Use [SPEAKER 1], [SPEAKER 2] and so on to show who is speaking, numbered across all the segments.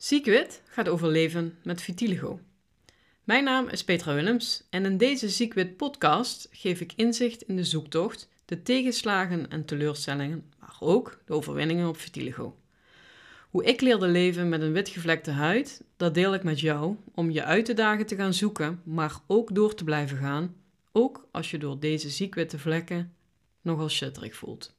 [SPEAKER 1] Ziekwit gaat over leven met vitiligo. Mijn naam is Petra Willems en in deze Ziekwit podcast geef ik inzicht in de zoektocht, de tegenslagen en teleurstellingen, maar ook de overwinningen op vitiligo. Hoe ik leerde leven met een witgevlekte huid, dat deel ik met jou om je uit te dagen te gaan zoeken, maar ook door te blijven gaan, ook als je door deze ziekwitte vlekken nogal shitterig voelt.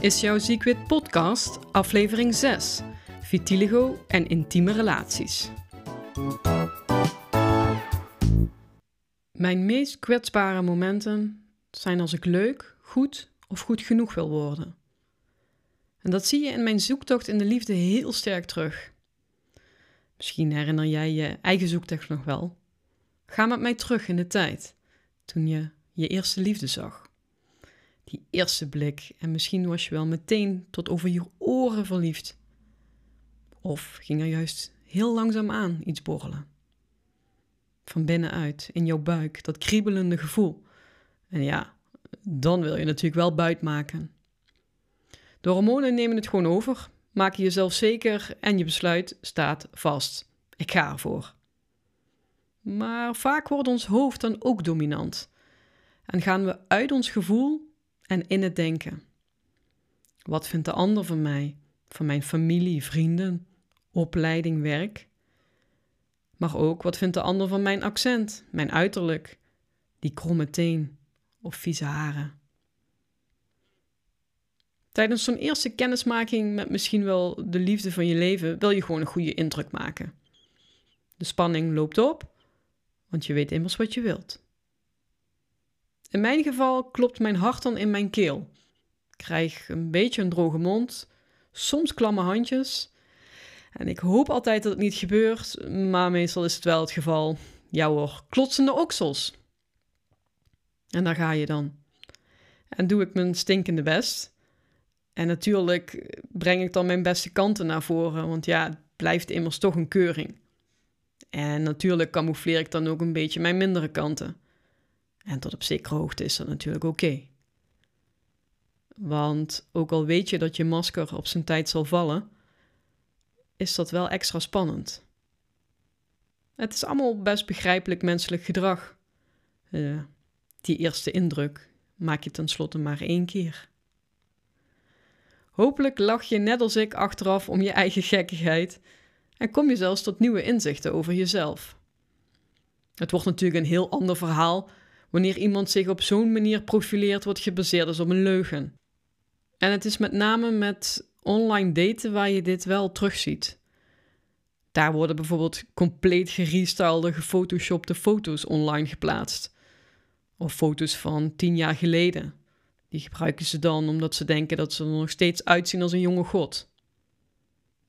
[SPEAKER 1] Is jouw Ziekwit podcast, aflevering 6. Vitiligo en intieme relaties. Mijn meest kwetsbare momenten zijn als ik leuk, goed of goed genoeg wil worden. En dat zie je in mijn zoektocht in de liefde heel sterk terug. Misschien herinner jij je eigen zoektocht nog wel. Ga met mij terug in de tijd, toen je je eerste liefde zag. Die eerste blik en misschien was je wel meteen tot over je oren verliefd. Of ging er juist heel langzaam aan iets borrelen. Van binnenuit, in jouw buik, dat kriebelende gevoel. En ja, dan wil je natuurlijk wel buit maken. De hormonen nemen het gewoon over, maken jezelf zeker en je besluit staat vast. Ik ga ervoor. Maar vaak wordt ons hoofd dan ook dominant. En gaan we uit ons gevoel en in het denken. Wat vindt de ander van mij, van mijn familie, vrienden, opleiding, werk? Maar ook wat vindt de ander van mijn accent, mijn uiterlijk, die kromme teen of vieze haren? Tijdens zo'n eerste kennismaking met misschien wel de liefde van je leven wil je gewoon een goede indruk maken. De spanning loopt op, want je weet immers wat je wilt. In mijn geval klopt mijn hart dan in mijn keel. Ik krijg een beetje een droge mond, soms klamme handjes. En ik hoop altijd dat het niet gebeurt, maar meestal is het wel het geval. Ja hoor, klotsende oksels. En daar ga je dan. En doe ik mijn stinkende best. En natuurlijk breng ik dan mijn beste kanten naar voren, want ja, het blijft immers toch een keuring. En natuurlijk camoufleer ik dan ook een beetje mijn mindere kanten. En tot op zekere hoogte is dat natuurlijk oké. Want ook al weet je dat je masker op zijn tijd zal vallen, is dat wel extra spannend. Het is allemaal best begrijpelijk menselijk gedrag. Uh, die eerste indruk maak je tenslotte maar één keer. Hopelijk lach je net als ik achteraf om je eigen gekkigheid en kom je zelfs tot nieuwe inzichten over jezelf. Het wordt natuurlijk een heel ander verhaal wanneer iemand zich op zo'n manier profileert wat gebaseerd is op een leugen. En het is met name met online daten waar je dit wel terugziet. Daar worden bijvoorbeeld compleet gerestylede, gefotoshopte foto's online geplaatst. Of foto's van tien jaar geleden. Die gebruiken ze dan omdat ze denken dat ze er nog steeds uitzien als een jonge god.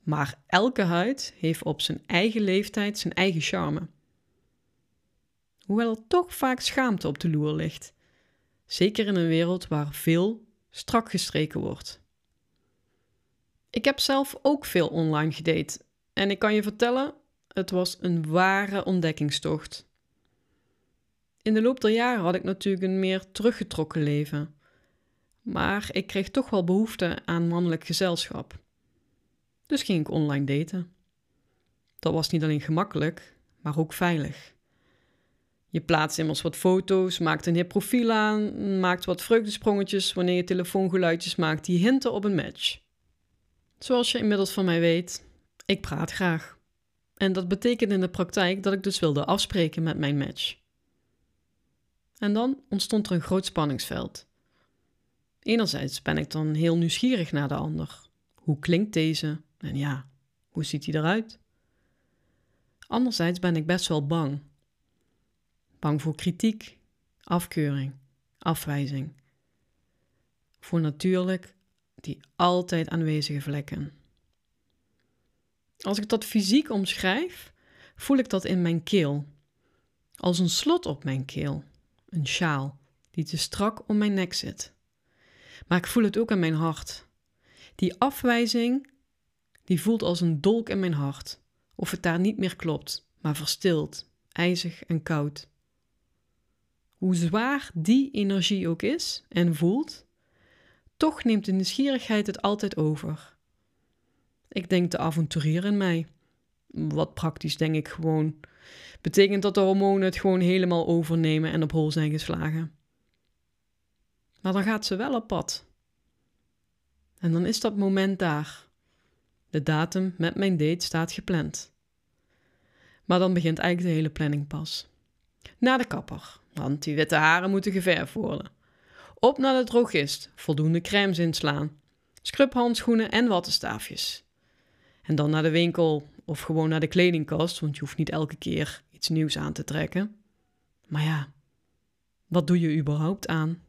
[SPEAKER 1] Maar elke huid heeft op zijn eigen leeftijd zijn eigen charme hoewel er toch vaak schaamte op de loer ligt. Zeker in een wereld waar veel strak gestreken wordt. Ik heb zelf ook veel online gedate en ik kan je vertellen, het was een ware ontdekkingstocht. In de loop der jaren had ik natuurlijk een meer teruggetrokken leven. Maar ik kreeg toch wel behoefte aan mannelijk gezelschap. Dus ging ik online daten. Dat was niet alleen gemakkelijk, maar ook veilig. Je plaatst immers wat foto's, maakt een hip profiel aan, maakt wat vreugdesprongetjes wanneer je telefoongeluidjes maakt die hinten op een match. Zoals je inmiddels van mij weet, ik praat graag. En dat betekent in de praktijk dat ik dus wilde afspreken met mijn match. En dan ontstond er een groot spanningsveld. Enerzijds ben ik dan heel nieuwsgierig naar de ander. Hoe klinkt deze? En ja, hoe ziet hij eruit? Anderzijds ben ik best wel bang Bang voor kritiek, afkeuring, afwijzing. Voor natuurlijk die altijd aanwezige vlekken. Als ik dat fysiek omschrijf, voel ik dat in mijn keel. Als een slot op mijn keel, een sjaal die te strak om mijn nek zit. Maar ik voel het ook in mijn hart. Die afwijzing, die voelt als een dolk in mijn hart, of het daar niet meer klopt, maar verstild, ijzig en koud. Hoe zwaar die energie ook is en voelt, toch neemt de nieuwsgierigheid het altijd over. Ik denk de avonturier in mij. Wat praktisch denk ik gewoon. Betekent dat de hormonen het gewoon helemaal overnemen en op hol zijn geslagen. Maar dan gaat ze wel op pad. En dan is dat moment daar. De datum met mijn date staat gepland. Maar dan begint eigenlijk de hele planning pas. Naar de kapper, want die witte haren moeten geverfd worden. Op naar de drogist, voldoende crèmes inslaan. Scrubhandschoenen en wattenstaafjes. En dan naar de winkel of gewoon naar de kledingkast, want je hoeft niet elke keer iets nieuws aan te trekken. Maar ja, wat doe je überhaupt aan?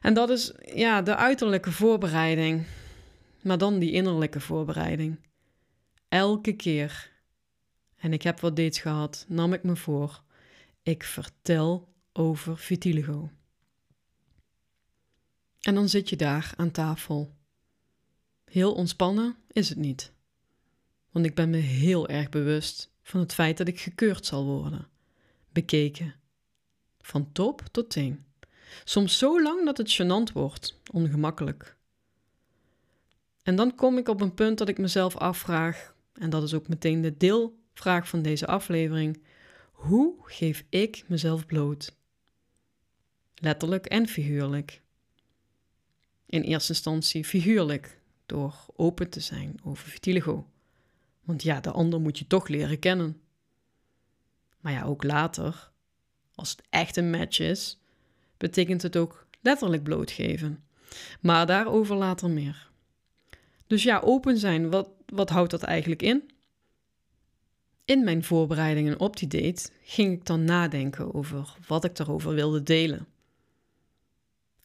[SPEAKER 1] En dat is ja, de uiterlijke voorbereiding, maar dan die innerlijke voorbereiding. Elke keer, en ik heb wat dates gehad, nam ik me voor, ik vertel over vitiligo. En dan zit je daar aan tafel. Heel ontspannen is het niet. Want ik ben me heel erg bewust van het feit dat ik gekeurd zal worden, bekeken, van top tot teen. Soms zo lang dat het gênant wordt, ongemakkelijk. En dan kom ik op een punt dat ik mezelf afvraag, en dat is ook meteen de deelvraag van deze aflevering: hoe geef ik mezelf bloot? Letterlijk en figuurlijk. In eerste instantie figuurlijk, door open te zijn over vitiligo. Want ja, de ander moet je toch leren kennen. Maar ja, ook later, als het echt een match is, betekent het ook letterlijk blootgeven. Maar daarover later meer. Dus ja, open zijn, wat, wat houdt dat eigenlijk in? In mijn voorbereidingen op die date ging ik dan nadenken over wat ik daarover wilde delen.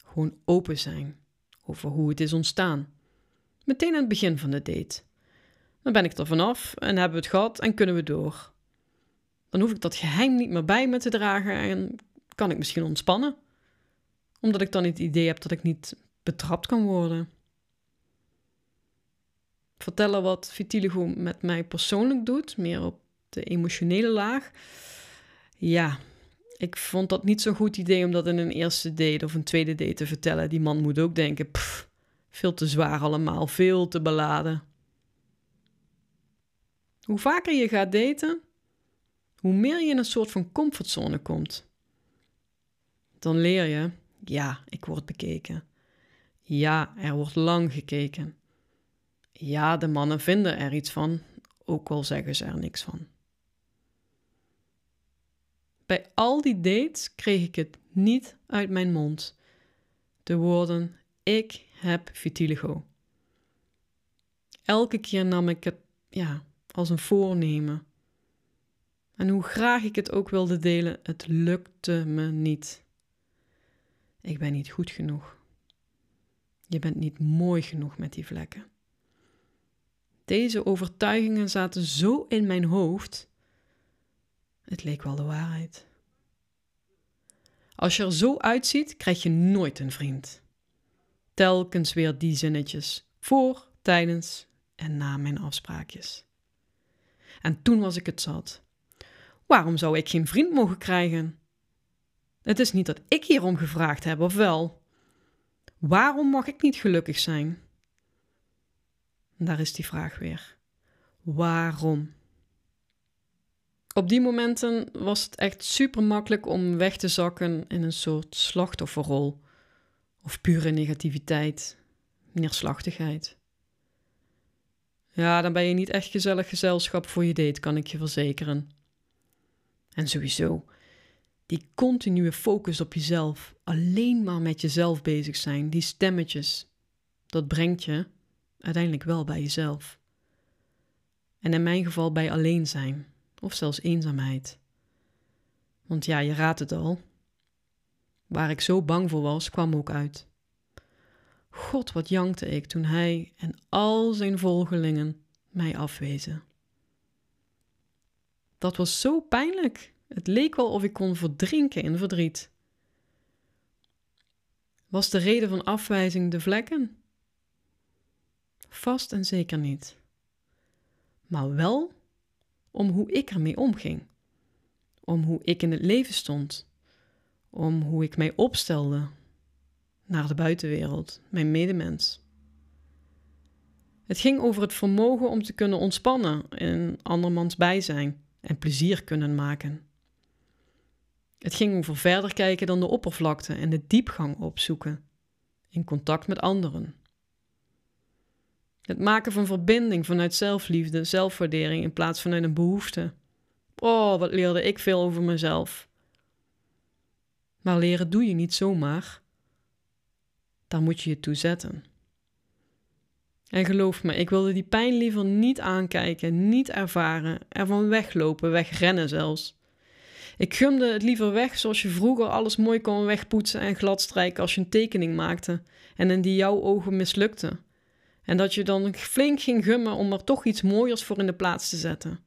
[SPEAKER 1] Gewoon open zijn over hoe het is ontstaan. Meteen aan het begin van de date. Dan ben ik er vanaf en hebben we het gehad en kunnen we door. Dan hoef ik dat geheim niet meer bij me te dragen en kan ik misschien ontspannen omdat ik dan het idee heb dat ik niet betrapt kan worden. Vertellen wat vitiligo met mij persoonlijk doet, meer op de emotionele laag. Ja, ik vond dat niet zo'n goed idee om dat in een eerste date of een tweede date te vertellen. Die man moet ook denken, pff, veel te zwaar allemaal, veel te beladen. Hoe vaker je gaat daten, hoe meer je in een soort van comfortzone komt. Dan leer je ja, ik word bekeken. Ja, er wordt lang gekeken. Ja, de mannen vinden er iets van, ook al zeggen ze er niks van. Bij al die dates kreeg ik het niet uit mijn mond. De woorden: Ik heb vitiligo. Elke keer nam ik het ja, als een voornemen. En hoe graag ik het ook wilde delen, het lukte me niet. Ik ben niet goed genoeg. Je bent niet mooi genoeg met die vlekken. Deze overtuigingen zaten zo in mijn hoofd. Het leek wel de waarheid. Als je er zo uitziet, krijg je nooit een vriend. Telkens weer die zinnetjes, voor, tijdens en na mijn afspraakjes. En toen was ik het zat. Waarom zou ik geen vriend mogen krijgen? Het is niet dat ik hierom gevraagd heb, of wel? Waarom mag ik niet gelukkig zijn? daar is die vraag weer. Waarom? Op die momenten was het echt super makkelijk om weg te zakken in een soort slachtofferrol of pure negativiteit, neerslachtigheid. Ja, dan ben je niet echt gezellig gezelschap voor je date, kan ik je verzekeren. En sowieso, die continue focus op jezelf, alleen maar met jezelf bezig zijn, die stemmetjes, dat brengt je uiteindelijk wel bij jezelf. En in mijn geval bij alleen zijn, of zelfs eenzaamheid. Want ja, je raadt het al. Waar ik zo bang voor was, kwam ook uit. God, wat jankte ik toen hij en al zijn volgelingen mij afwezen. Dat was zo pijnlijk. Het leek wel of ik kon verdrinken in verdriet. Was de reden van afwijzing de vlekken? Vast en zeker niet. maar wel om hoe ik ermee omging, om hoe ik in het leven stond, om hoe ik mij opstelde naar de buitenwereld, mijn medemens. Het ging over het vermogen om te kunnen ontspannen in andermans bijzijn en plezier kunnen maken. Het ging over verder kijken dan de oppervlakte en de diepgang opzoeken, in contact met anderen. Het maken van verbinding vanuit zelfliefde, zelfwaardering in plaats vanuit een behoefte. Oh, wat leerde ik veel over mezelf. Maar leren doe je niet zomaar. Daar moet je je toe zetten. En geloof me, ik wilde die pijn liever niet aankijken, niet ervaren, ervan weglopen, wegrennen zelfs. Ik gumde het liever weg zoals je vroeger alles mooi kon wegpoetsen en gladstrijken als je een tekening maakte en in die jouw ogen mislukte. En dat je dan flink ging gummen om er toch iets mooiers voor in de plaats te zetten.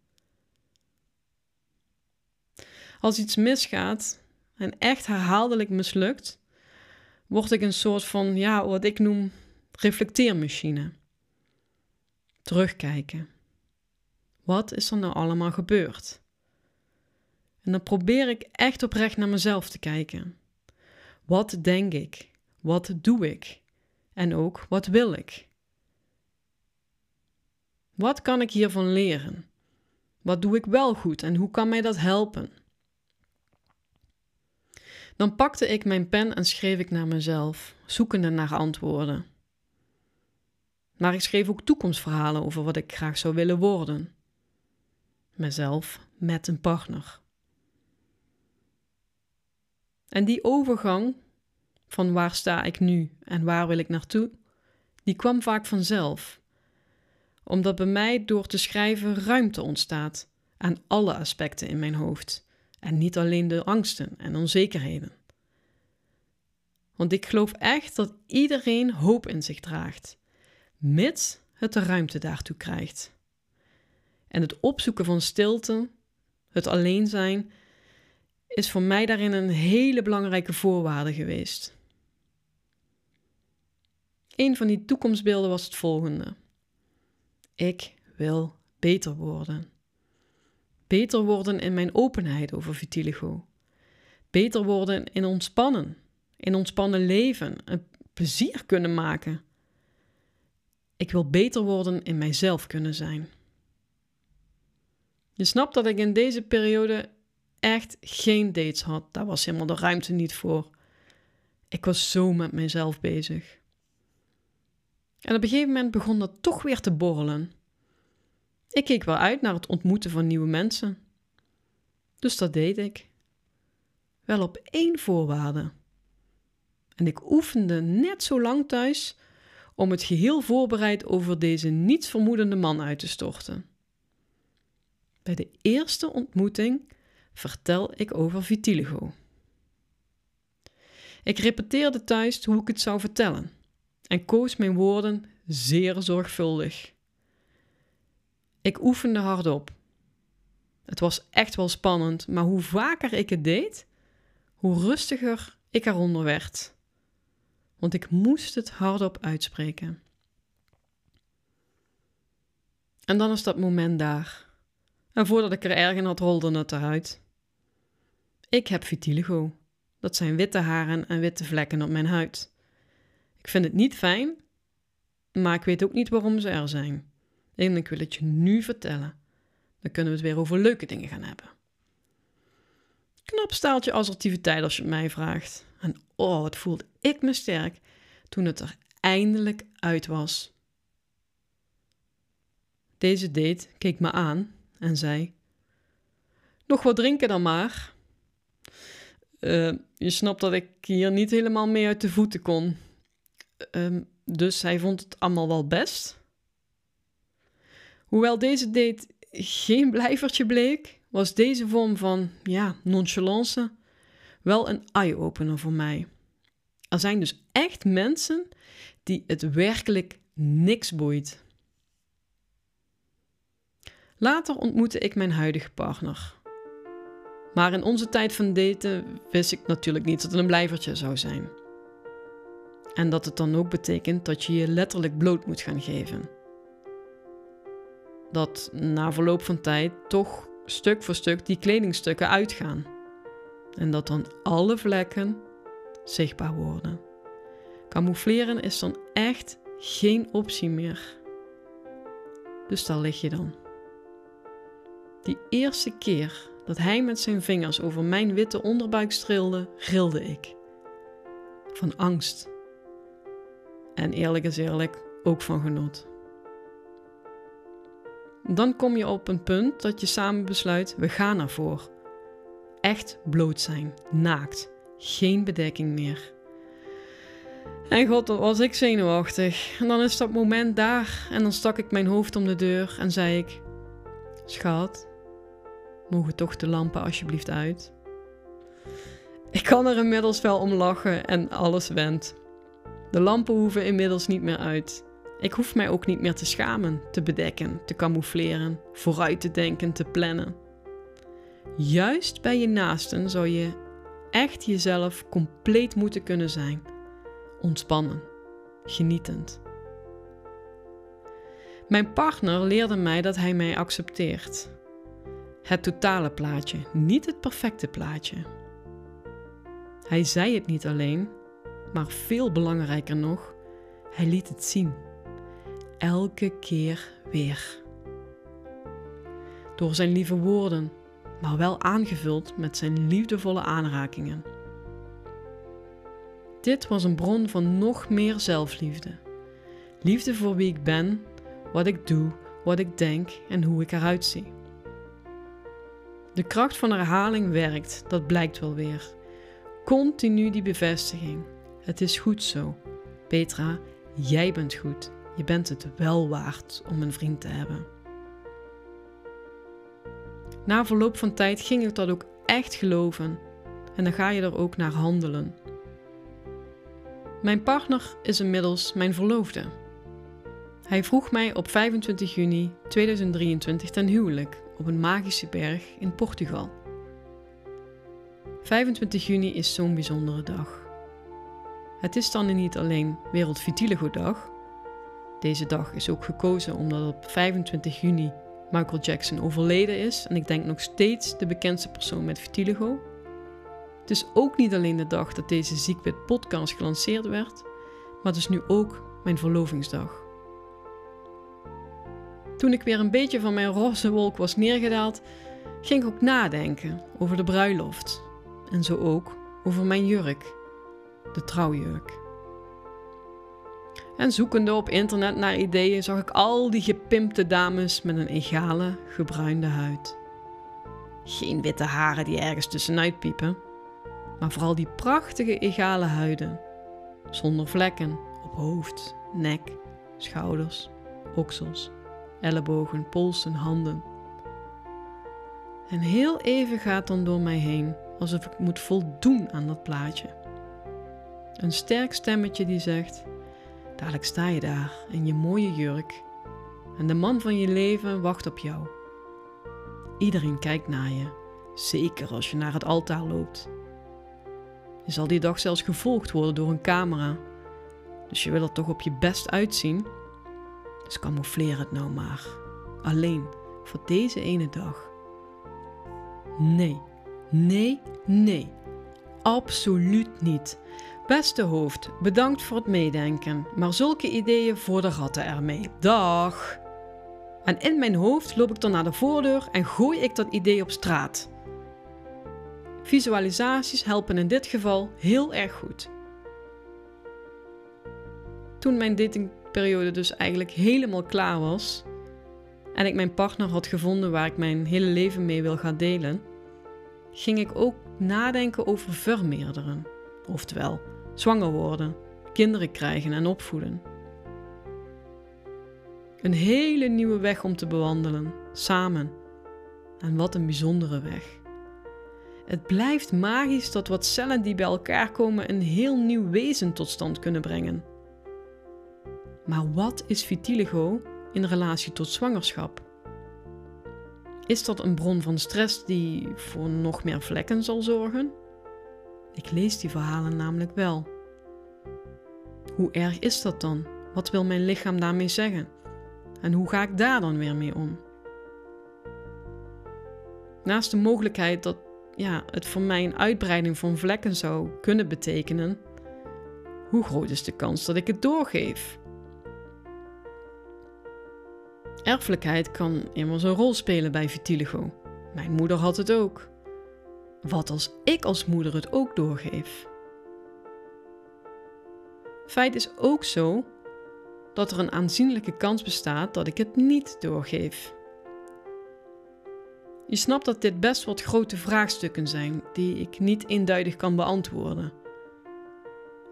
[SPEAKER 1] Als iets misgaat en echt herhaaldelijk mislukt, word ik een soort van, ja, wat ik noem reflecteermachine. Terugkijken. Wat is er nou allemaal gebeurd? En dan probeer ik echt oprecht naar mezelf te kijken. Wat denk ik? Wat doe ik? En ook wat wil ik? Wat kan ik hiervan leren? Wat doe ik wel goed en hoe kan mij dat helpen? Dan pakte ik mijn pen en schreef ik naar mezelf, zoekende naar antwoorden. Maar ik schreef ook toekomstverhalen over wat ik graag zou willen worden. Mezelf met een partner. En die overgang van waar sta ik nu en waar wil ik naartoe, die kwam vaak vanzelf. Omdat bij mij door te schrijven ruimte ontstaat aan alle aspecten in mijn hoofd en niet alleen de angsten en onzekerheden. Want ik geloof echt dat iedereen hoop in zich draagt, mits het de ruimte daartoe krijgt. En het opzoeken van stilte, het alleen zijn, is voor mij daarin een hele belangrijke voorwaarde geweest. Een van die toekomstbeelden was het volgende: Ik wil beter worden. Beter worden in mijn openheid over vitiligo. Beter worden in ontspannen, in ontspannen leven, een plezier kunnen maken. Ik wil beter worden in mijzelf kunnen zijn. Je snapt dat ik in deze periode echt geen dates had. Daar was helemaal de ruimte niet voor. Ik was zo met mezelf bezig. En op een gegeven moment begon dat toch weer te borrelen. Ik keek wel uit naar het ontmoeten van nieuwe mensen. Dus dat deed ik. Wel op één voorwaarde. En ik oefende net zo lang thuis om het geheel voorbereid over deze nietsvermoedende man uit te storten. Bij de eerste ontmoeting vertel ik over vitiligo. Ik repeteerde thuis hoe ik het zou vertellen en koos mijn woorden zeer zorgvuldig. Ik oefende hardop. Het was echt wel spannend, maar hoe vaker ik het deed, hoe rustiger ik eronder werd. Want ik moest het hardop uitspreken. En dan is dat moment daar. En voordat ik er erg in had, rolde het eruit. Ik heb vitiligo. Dat zijn witte haren en witte vlekken op mijn huid. Ik vind het niet fijn, maar ik weet ook niet waarom ze er zijn. En ik wil het je nu vertellen. Dan kunnen we het weer over leuke dingen gaan hebben. Knap staaltje assertiviteit als je het mij vraagt. En oh, wat voelde ik me sterk toen het er eindelijk uit was. Deze date keek me aan en zei: Nog wat drinken dan maar. Uh, je snapt dat ik hier niet helemaal mee uit de voeten kon. Uh, dus hij vond het allemaal wel best. Hoewel deze date geen blijvertje bleek, was deze vorm van ja, nonchalance wel een eye-opener voor mij. Er zijn dus echt mensen die het werkelijk niks boeit. Later ontmoette ik mijn huidige partner. Maar in onze tijd van daten wist ik natuurlijk niet dat het een blijvertje zou zijn. En dat het dan ook betekent dat je je letterlijk bloot moet gaan geven. dat na verloop van tijd toch stuk voor stuk die kledingstukken uitgaan. En dat dan alle vlekken zichtbaar worden. Camoufleren is dan echt geen optie meer. Dus daar lig je dan. Die eerste keer dat hij met zijn vingers over mijn witte onderbuik streelde, rilde ik. Van angst. En eerlijk is eerlijk, ook van genot. Dan kom je op een punt dat je samen besluit: we gaan ervoor. Echt bloot zijn, naakt, geen bedekking meer. En god, wat was ik zenuwachtig. En dan is dat moment daar en dan stak ik mijn hoofd om de deur en zei ik: Schat, mogen toch de lampen alsjeblieft uit? Ik kan er inmiddels wel om lachen en alles wendt. De lampen hoeven inmiddels niet meer uit. Ik hoef mij ook niet meer te schamen, te bedekken, te camoufleren, vooruit te denken, te plannen. Juist bij je naasten zou je echt jezelf compleet moeten kunnen zijn. Ontspannen, genietend. Mijn partner leerde mij dat hij mij accepteert. Het totale plaatje, niet het perfecte plaatje. Hij zei het niet alleen, maar veel belangrijker nog, hij liet het zien. Elke keer weer. Door zijn lieve woorden, maar wel aangevuld met zijn liefdevolle aanrakingen. Dit was een bron van nog meer zelfliefde. Liefde voor wie ik ben, wat ik doe, wat ik denk en hoe ik eruit zie. De kracht van herhaling werkt, dat blijkt wel weer. Continu die bevestiging. Het is goed zo. Petra, jij bent goed. Je bent het wel waard om een vriend te hebben. Na verloop van tijd ging ik dat ook echt geloven. En dan ga je er ook naar handelen. Mijn partner is inmiddels mijn verloofde. Hij vroeg mij op 25 juni 2023 ten huwelijk op een magische berg in Portugal. 25 juni is zo'n bijzondere dag. Het is dan niet alleen Wereld Vitiligo Dag. Deze dag is ook gekozen omdat op 25 juni Michael Jackson overleden is en ik denk nog steeds de bekendste persoon met vitiligo. Het is ook niet alleen de dag dat deze Ziekwit podcast gelanceerd werd, maar het is nu ook mijn verlovingsdag. Toen ik weer een beetje van mijn roze wolk was neergedaald, ging ik ook nadenken over de bruiloft. En zo ook over mijn jurk, de trouwjurk. En zoekende op internet naar ideeën zag ik al die gepimpte dames met een egale, gebruinde huid. Geen witte haren die ergens tussenuit piepen, maar vooral die prachtige egale huiden. Zonder vlekken op hoofd, nek, schouders, oksels, ellebogen, polsen, handen. En heel even gaat dan door mij heen, alsof ik moet voldoen aan dat plaatje. Een sterk stemmetje die zegt: Dadelijk sta je daar in je mooie jurk en de man van je leven wacht op jou. Iedereen kijkt naar je, zeker als je naar het altaar loopt. Je zal die dag zelfs gevolgd worden door een camera, dus je wil er toch op je best uitzien. Dus camoufleer het nou maar, alleen voor deze ene dag. Nee, nee, nee, absoluut niet. Beste hoofd, bedankt voor het meedenken, maar zulke ideeën voor de ratten ermee. Dag! En in mijn hoofd loop ik dan naar de voordeur en gooi ik dat idee op straat. Visualisaties helpen in dit geval heel erg goed. Toen mijn datingperiode dus eigenlijk helemaal klaar was en ik mijn partner had gevonden waar ik mijn hele leven mee wil gaan delen, ging ik ook nadenken over vermeerderen. Oftewel, zwanger worden, kinderen krijgen en opvoeden. Een hele nieuwe weg om te bewandelen, samen. En wat een bijzondere weg. Het blijft magisch dat wat cellen die bij elkaar komen een heel nieuw wezen tot stand kunnen brengen. Maar wat is vitiligo in relatie tot zwangerschap? Is dat een bron van stress die voor nog meer vlekken zal zorgen? Ik lees die verhalen namelijk wel. Hoe erg is dat dan? Wat wil mijn lichaam daarmee zeggen? En hoe ga ik daar dan weer mee om? Naast de mogelijkheid dat ja, het voor mij een uitbreiding van vlekken zou kunnen betekenen, hoe groot is de kans dat ik het doorgeef? Erfelijkheid kan immers een rol spelen bij vitiligo. Mijn moeder had het ook. Wat als ik als moeder het ook doorgeef? Feit is ook zo dat er een aanzienlijke kans bestaat dat ik het niet doorgeef. Je snapt dat dit best wat grote vraagstukken zijn die ik niet eenduidig kan beantwoorden.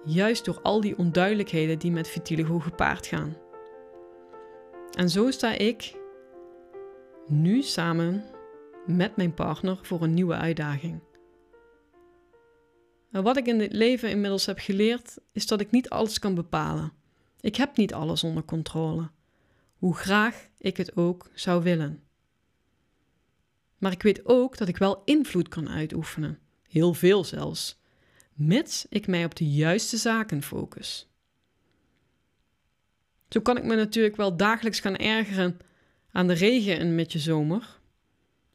[SPEAKER 1] Juist door al die onduidelijkheden die met vitiligo gepaard gaan. En zo sta ik nu samen met mijn partner voor een nieuwe uitdaging. En wat ik in dit leven inmiddels heb geleerd, is dat ik niet alles kan bepalen. Ik heb niet alles onder controle, hoe graag ik het ook zou willen. Maar ik weet ook dat ik wel invloed kan uitoefenen, heel veel zelfs, mits ik mij op de juiste zaken focus. Zo kan ik me natuurlijk wel dagelijks gaan ergeren aan de regen in met je zomer,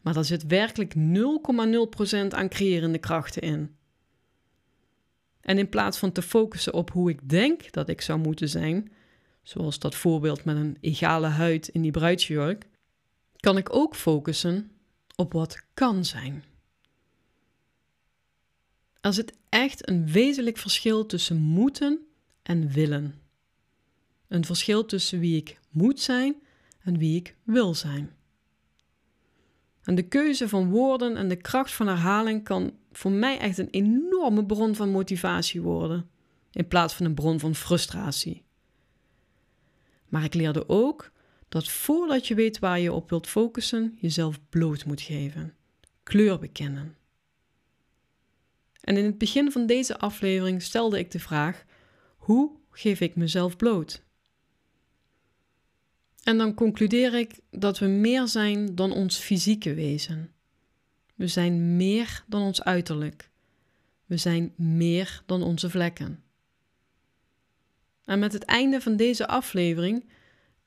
[SPEAKER 1] maar daar zit werkelijk 0,0% aan creërende krachten in. En in plaats van te focussen op hoe ik denk dat ik zou moeten zijn, zoals dat voorbeeld met een egale huid in die bruidsjurk, kan ik ook focussen op wat kan zijn. Er zit echt een wezenlijk verschil tussen moeten en willen. Een verschil tussen wie ik moet zijn en wie ik wil zijn. En de keuze van woorden en de kracht van herhaling kan voor mij echt een enorme bron van motivatie worden, in plaats van een bron van frustratie. Maar ik leerde ook dat voordat je weet waar je op wilt focussen, jezelf bloot moet geven, kleur bekennen. En in het begin van deze aflevering stelde ik de vraag: hoe geef ik mezelf bloot? En dan concludeer ik dat we meer zijn dan ons fysieke wezen. We zijn meer dan ons uiterlijk. We zijn meer dan onze vlekken. En met het einde van deze aflevering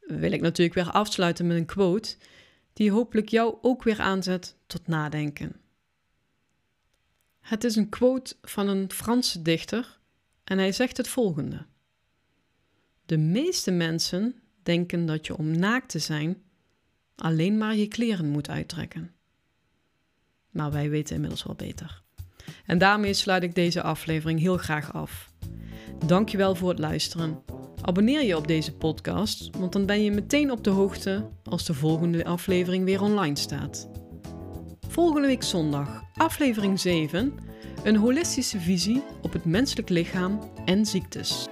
[SPEAKER 1] wil ik natuurlijk weer afsluiten met een quote die hopelijk jou ook weer aanzet tot nadenken. Het is een quote van een Franse dichter en hij zegt het volgende: De meeste mensen denken dat je om naakt te zijn alleen maar je kleren moet uittrekken. Maar wij weten inmiddels wel beter. En daarmee sluit ik deze aflevering heel graag af. Dankjewel voor het luisteren. Abonneer je op deze podcast, want dan ben je meteen op de hoogte als de volgende aflevering weer online staat. Volgende week zondag, aflevering 7, een holistische visie op het menselijk lichaam en ziektes.